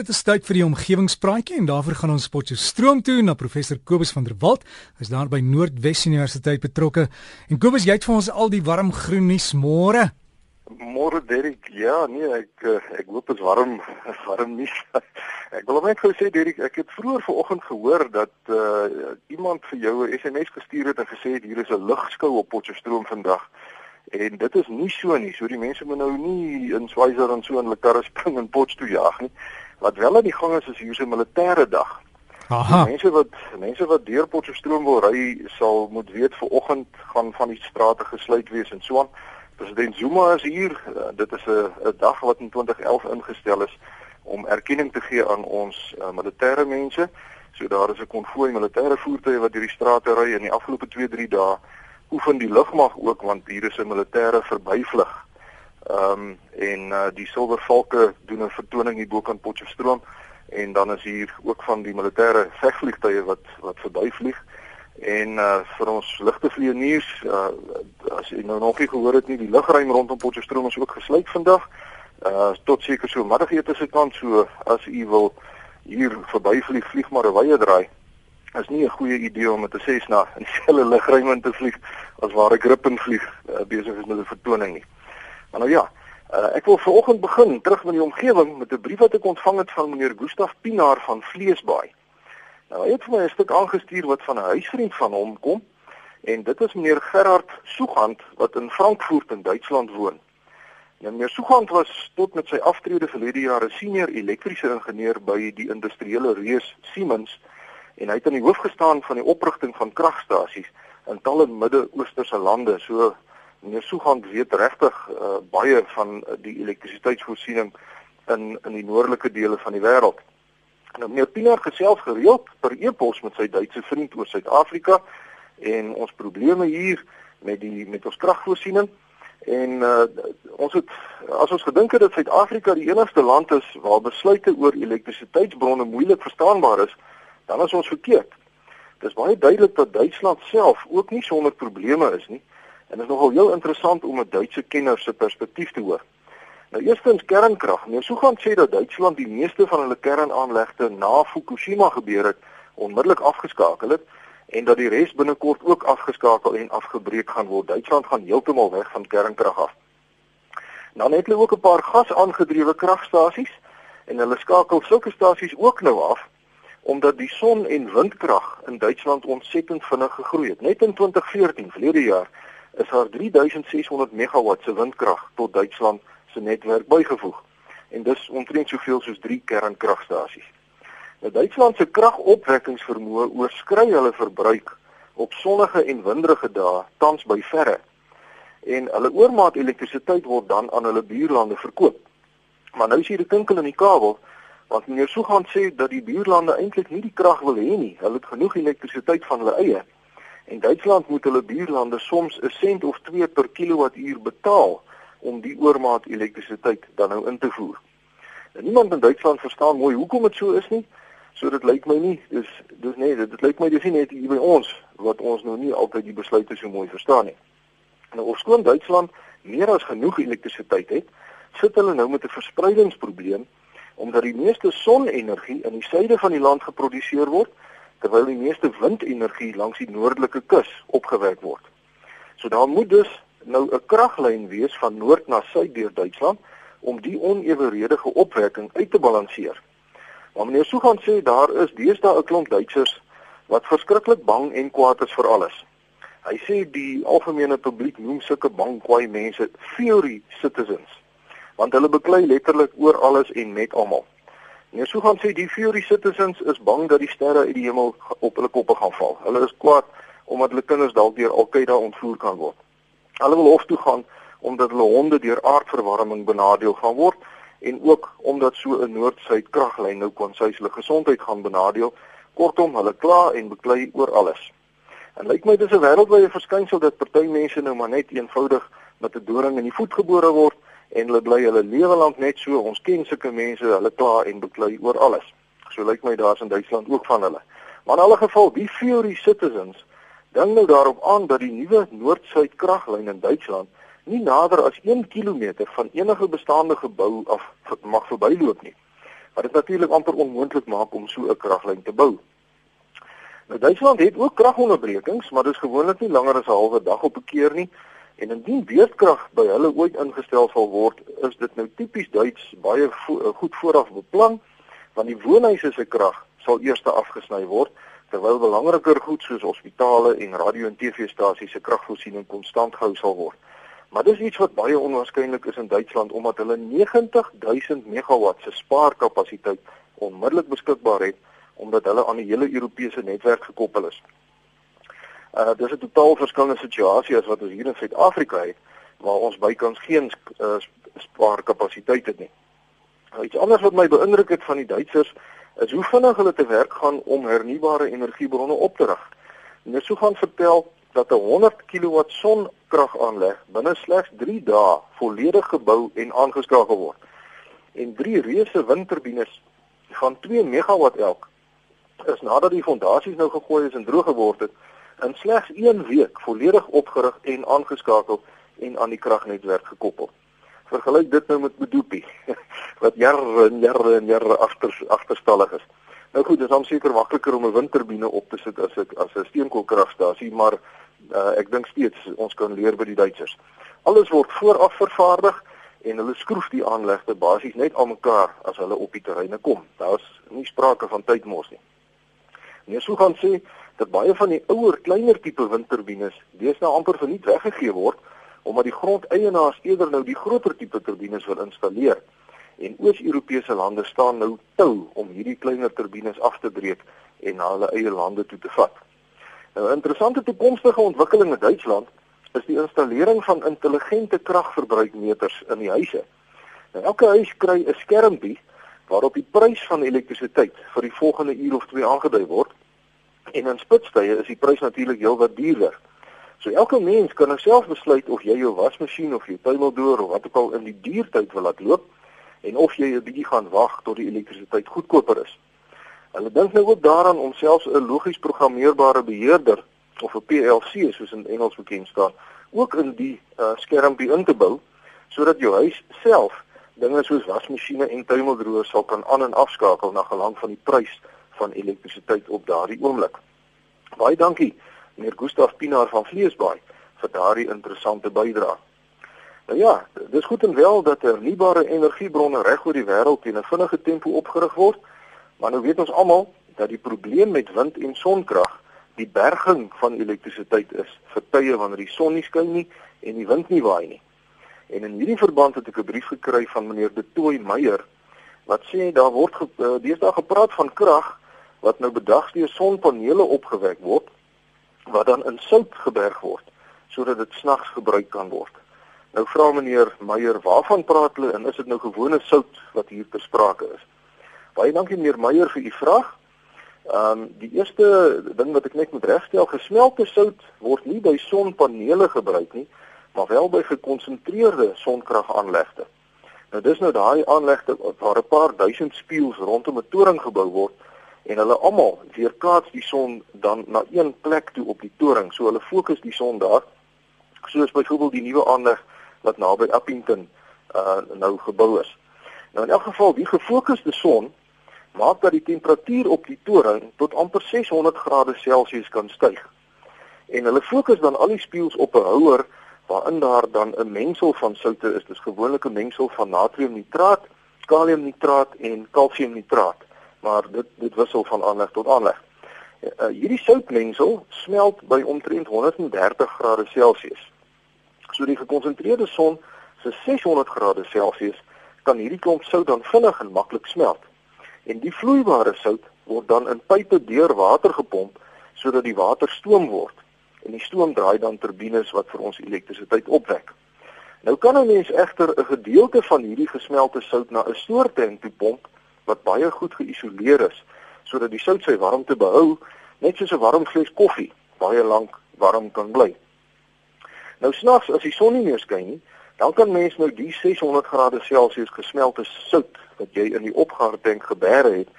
Dit is tyd vir die omgewingspraatjie en daarvoor gaan ons Potchefstroom toe na professor Kobus van der Walt. Hy is daar by Noordwes Universiteit betrokke. En Kobus, jy het vir ons al die warm groen nuus môre. Môre Derek, ja, nee, ek eh, ek hoop dit is warm, warm nuus. Ek wil net gou sê Derek, ek het vroeër vanoggend gehoor dat uh, iemand vir jou 'n SMS gestuur het en gesê het hier is 'n ligskou op Potchefstroom vandag. En dit is nie so nie. So die mense moet nou nie in Swyser en so in hulle karre spring en pots toe jag nie. Wat wel aan die gang is is hier so 'n militêre dag. Aha. Die mense wat mense wat deur Potchefstroom wil ry sal moet weet vir oggend gaan van die strate gesluit wees en so aan. President Zuma is hier. Uh, dit is 'n 'n dag wat in 2011 ingestel is om erkenning te gee aan ons uh, militêre mense. So daar is 'n konvooi militêre voertuie wat deur die strate ry in die afgelope 2-3 dae oefen die lugmag ook want hier is 'n militêre verbyvlug. Ehm um, en uh, die Silvervalke doen 'n vertoning hier bo kan Potchefstroom en dan is hier ook van die militêre vegvliegtuie wat wat verbyvlieg en uh, vir ons ligte vlieëniers uh, as jy nou nog nie gehoor het nie die lugruim rondom Potchefstroom is ook gesluit vandag. Uh, tot seker so middagete se kant so as u wil hier verbyvlieg vlieg maar 'n wye draai. Is nie 'n goeie idee om met 'n Cessna in dieselfde lugruim in te vlieg as waar 'n Gripen vlieg uh, besig is met 'n vertoning nie. Maar nou ja, uh, ek wil vanoggend begin terug met die omgewing met 'n brief wat ek ontvang het van meneer Gustaf Pinaar van Vleesbaai. Nou hy het vir my 'n stuk aangestuur wat van 'n huisvriend van hom kom en dit is meneer Gerard Soegand wat in Frankfurt in Duitsland woon. Nou meneer Soegand was tot met sy aftrede verlede jaar 'n senior elektriese ingenieur by die industriële reus Siemens en hy het aan die hoof gestaan van die oprigting van kragstasies in talle Midde-Oosterse lande. So meneer Soegang weet regtig uh, baie van die elektrisiteitsvoorsiening in in die noordelike dele van die wêreld. Nou meneer Pinaar gesels gereeld per e-pos met sy Duitse vriend oor Suid-Afrika en ons probleme hier met die met ons kragvoorsiening en uh, ons het as ons gedink het dat Suid-Afrika die enigste land is waar besluite oor elektrisiteitsbronne moeilik verstaanbaar is, dan is ons verkeerd. Dit is baie duidelik dat Duitsland self ook nie sonder probleme is nie. En dit is nogal heel interessant om 'n Duitse kenner se perspektief te hoor. Nou eerstens kernkrag. Nou so gaan sê dat Duitsland die meeste van hulle kernaanlegte na Fukushima gebeur het onmiddellik afgeskakel het en dat die res binnekort ook afgeskakel en afgebreek gaan word. Duitsland gaan heeltemal weg van kernkrag af. Dan het hulle ook 'n paar gas-aangedrewe kragstasies en hulle skakel sulke stasies ook nou af omdat die son- en windkrag in Duitsland ontsettend vinnig gegroei het. Net in 2014, verlede jaar, is daar 3600 megawatt se windkrag tot Duitsland se netwerk bygevoeg. En dis omtrent soveel soos 3 kernkragstasies. Nou Duitsland se kragopwekkingsvermoë oorskry hulle verbruik op sonnige en winderige dae tans by verre. En hulle oormaat elektrisiteit word dan aan hulle buurlande verkoop. Maar nou is hier 'n kinkel in die kabel want meneer Soegan sê dat die buurlande eintlik nie die krag wil hê nie. Hulle het genoeg elektrisiteit van hulle eie. En Duitsland moet hulle buurlande soms 'n sent of 2 per kilowattuur betaal om die oormaat elektrisiteit dan nou in te voer. En niemand in Duitsland verstaan mooi hoekom dit so is nie. So dit lyk my nie, dis dis nee, dit, dit lyk my dis nie net hier by ons wat ons nou nie altyd die besluite so mooi verstaan nie. Nou ofskoon Duitsland meer as genoeg elektrisiteit het, sit hulle nou met 'n verspreidingsprobleem omdat die meeste sonenergie in die suide van die land geproduseer word terwyl die meeste windenergie langs die noordelike kus opgewek word. So daar moet dus nou 'n kraglyn wees van noord na suid deur Duitsland om die oneweredige opwekking uit te balanseer. Maar meneer Sugan sê daar is deesdae 'n klomp Duitsers wat verskriklik bang en kwaad is vir alles. Hy sê die algemene publiek noem sulke bang kwaai mense fury citizens want hulle beklei letterlik oor alles en met almal. Nee, so gaan sê die Fury citizens is bang dat die sterre uit die hemel op hulle koppe gaan val. Hulle is kwaad omdat hulle kinders dalk deur Al-Qaeda ontvoer kan word. Hulle wil hof toe gaan omdat hulle honde deur aardverwarming benadeel gaan word en ook omdat so 'n noord-suid kraglyn nou kon sy hulle gesondheid gaan benadeel. Kortom, hulle kla en beklei oor alles. En lyk my dis 'n wêreldwye verskynsel dat party mense nou maar net eenvoudig met 'n doring in die voet gebore word en hulle bly hulle lewe lank net so. Ons ken sulke mense, hulle kla en beklei oor alles. So lyk my daar's in Duitsland ook van hulle. Maar in alle geval, die Fury citizens dink nou daarop aan dat die nuwe noord-suid kraglyn in Duitsland nie nader as 1 km van enige bestaande gebou af mag verbyloop nie. wat dit natuurlik amper onmoontlik maak om so 'n kraglyn te bou. Nou Duitsland het ook kragonderbrekings, maar dit is gewoonlik nie langer as 'n halwe dag op 'n keer nie. En indien beurtkrag by hulle ooit ingestel sal word, is dit nou tipies Duits baie vo eh, goed vooraf beplan, want die woonhuise se krag sal eers afgesny word, terwyl belangriker goed soos hospitale en radio en TV-stasies se kragvoorsiening konstant gehou sal word. Maar dis iets wat baie onwaarskynlik is in Duitsland omdat hulle 90000 megawatt se spaarkapasiteit onmiddellik beskikbaar het omdat hulle aan die hele Europese netwerk gekoppel is. Uh dis 'n totaal verskillende situasie as wat ons hier in Suid-Afrika het waar ons bykans geen uh, spaarkapasiteit het nie. Nou iets anders wat my beïndruk het van die Duitsers is hoe vinnig hulle te werk gaan om hernubare energiebronne op te rig. Hulle sou gaan vertel dat 'n 100 kW sonkragaanleg binne slegs 3 dae volledig gebou en aangeskakel word. En drie reuse windturbines van 2 megawatt elk is nadat die fondasies nou gegooi is en droog geword het, in slegs 1 week volledig opgerig en aangeskakel en aan die kragnetwerk gekoppel. Vergelyk dit nou met Medupi wat jare en jare en jare agter agterstallig is. Nou goed, dit is dan seker makliker om 'n windturbine op te sit as ek as 'n steenkoolkragstasie, maar uh, ek dink steeds ons kan leer by die Duitsers. Alles word vooraf vervaardig en hulle skroef die aanlegte basies net aan mekaar as hulle op die terreine kom. Daar's nie sprake van tydmors nie. Nee, so gaan sê dat baie van die ouer kleiner tipe windturbines deesdae amper verniet weggegee word omdat die grondeienaars eerder nou die groter tipe turbines wil installeer. En Oos-Europese lande staan nou tou om hierdie kleiner turbines af te breek en na hulle eie lande toe te vat. Nou 'n interessante toekomstige ontwikkeling in Duitsland is die installering van intelligente kragverbruikmeters in die huise. Nou elke huis kry 'n skermpie waarop die prys van elektrisiteit vir die volgende uur of twee aangedui word. En in spitstye is die prys natuurlik heelwat duurder. So elke mens kan nou self besluit of jy jou wasmasjien of jou tuimeldoor of wat ook al in die duurtyd wil laat loop en of jy 'n bietjie gaan wag tot die elektrisiteit goedkoper is. Hulle dink nou ook daaraan om selfs 'n logies programmeerbare beheerder of 'n PLC soos in Engels bekend staan, ook in die uh, skermpie in te bou sodat jou huis self dinge soos wasmasjiene en tuimeldroër sal kan aan en afskakel na gelang van die prys van elektrisiteit op daardie oomblik. Baie dankie meneer Gustaf Pinaar van Vleesbaai vir daardie interessante bydrae. Nou ja, dis goed en wel dat hernubare energiebronne reg oor die wêreld in 'n vinnige tempo opgerig word, maar nou weet ons almal dat die probleem met wind en sonkrag die berging van elektrisiteit is vir tye wanneer die son nie skyn nie en die wind nie waai nie. En in hierdie verband het ek 'n brief gekry van meneer De Tooy Meyer wat sê daar word ge, uh, deesdae gepraat van krag wat nou bedags deur sonpanele opgewek word wat dan in sout geberg word sodat dit snags gebruik kan word. Nou vra meneer Meyer, waarvan praat hulle en is dit nou gewone sout wat hier ter sprake is? Baie dankie meneer Meyer vir u vraag. Ehm um, die eerste ding wat ek net moet regstel, gesmelte sout word nie by sonpanele gebruik nie maar wel by gekonsentreerde sonkragaanlegte. Nou dis nou daai aanlegte waar 'n paar duisend spieëls rondom 'n toring gebou word en hulle almal weerkaats die son dan na een plek toe op die toring. So hulle fokus die son daar. Soos byvoorbeeld die nuwe aanleg wat naby Appington uh nou gebou is. Nou in elk geval die gefokusde son maak dat die temperatuur op die toring tot amper 600 grade Celsius kan styg. En hulle fokus dan al die spieëls op 'n houer waarin daar dan 'n mengsel van soutte is. Dis gewoonlik 'n mengsel van natriumnitraat, kaliumnitraat en kalsiumnitraat, maar dit dit wissel van aanleg tot aanleg. Uh, hierdie soutmengsel smelt by omtrent 130 grade Celsius. So die gekonsentreerde son se 600 grade Celsius kan hierdie klomp sout dan vinnig en maklik smelt. En die vloeibare sout word dan in pype deur water gepomp sodat die water stoom word en die stoom draai dan turbines wat vir ons elektrisiteit opwek. Nou kan 'n mens egter 'n gedeelte van hierdie gesmelte sout na 'n stoortank toe pomp wat baie goed geïsoleer is sodat die sout sy warmte behou net soos 'n warm glas koffie baie lank warm kan bly. Nou snags as die son nie meer skyn nie, dan kan mens nou die 600 grade Celsius gesmelte sout wat jy in die opgaartank gebeere het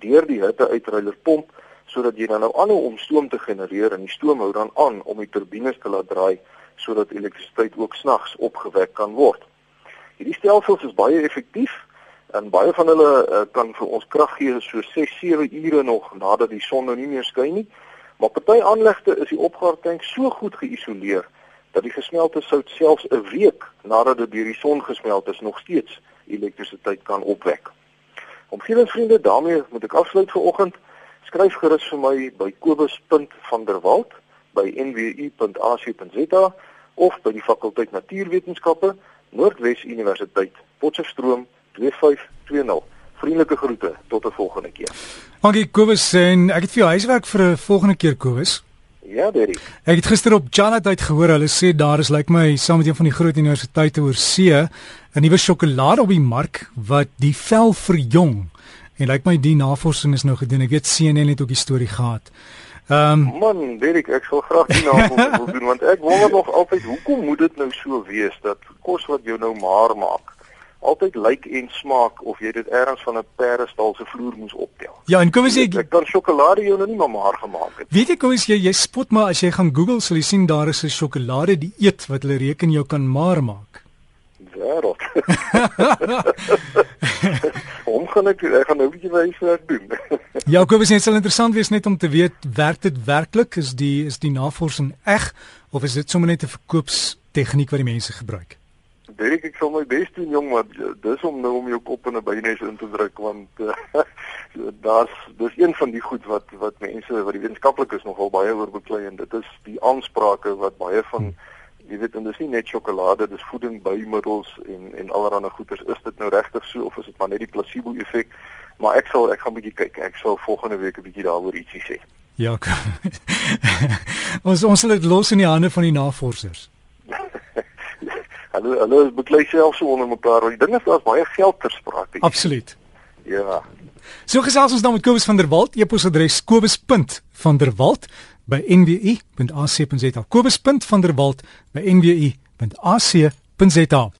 deur die hitteuitreiler pomp sodat jy dan nou aanhou om stoom te genereer en die stoom hou dan aan om die turbines te laat draai sodat elektrisiteit ook snags opgewek kan word. Hierdie stelsels is baie effektief En baie van hulle uh, kan vir ons krag gee so 6-7 ure nog nadat die son nou nie meer skyn nie. Maar party aanlegte is die opgaartank so goed geïsoleer dat die gesmelte sout selfs 'n week nadat dit deur die son gesmelt is nog steeds elektrisiteit kan opwek. Omgewingsvriende, daarmee moet ek afsluit vir oggend. Skryf gerus vir my by kobus.vanderwalt by nwu.ac.za of by die fakulteit Natuurwetenskappe Noordwes Universiteit Potchefstroom 2520. Vriendelike groete tot 'n volgende keer. Dankie Kobus en ek het vir jou huiswerk vir 'n volgende keer Kobus. Ja, Derry. Ek het gister op Janet uit gehoor hulle sê daar is lyk like my saam met een van die groot universiteite oor see 'n nuwe sjokolade op die mark wat die vel verjong. En lyk like my die navorsing is nou gedoen. Ek weet CNN het ook die storie gehad. Ehm um, man, Derek, ek sal graag die navorsing wil doen want ek wonder nog altyd hoekom moet dit nou so wees dat kos wat jou nou maar maak altyd lyk en smaak of jy dit ergens van 'n perdestal se vloer moes optel. Ja, en kom as jy ek kan sjokolade jou nou nie maar gemaak het. Weet jy kom as jy jy spot maar as jy gaan Google sal jy sien daar is 'n sjokolade die eet wat hulle reken jou kan maar maak. Wêreld. Hom gaan ek ek gaan nou 'n bietjie wys wat doen. ja, kom as dit sal interessant wees net om te weet werk dit werklik is die is die navorsing eg of is dit sommer net 'n verkoops tegniek wat die mense gebruik? Derek, ek sal my bes doen jong, maar dis om nou om jou kop in 'n bynes in te druk want uh, daar's dis een van die goed wat wat mense wat die wetenskaplikes nogal baie oor beklei en dit is die aansprake wat baie van jy weet en dis nie net sjokolade, dis voeding bymiddels en en allerlei goeders. Is dit nou regtig so of is dit maar net die placebo effek? Maar ek sal ek gaan 'n bietjie kyk. Ek sal volgende week 'n bietjie daaroor ietsie sê. Ja. ons ons sal dit los in die hande van die navorsers. Hulle hulle beklei self so onder mekaar. Die ding is daar's baie geld ter sprake. Absoluut. Ja. So gesels ons dan met Kobus van der Walt, e-posadres kobus.vanderwalt@nwu.ac.za. kobus.vanderwalt@nwu.ac.za.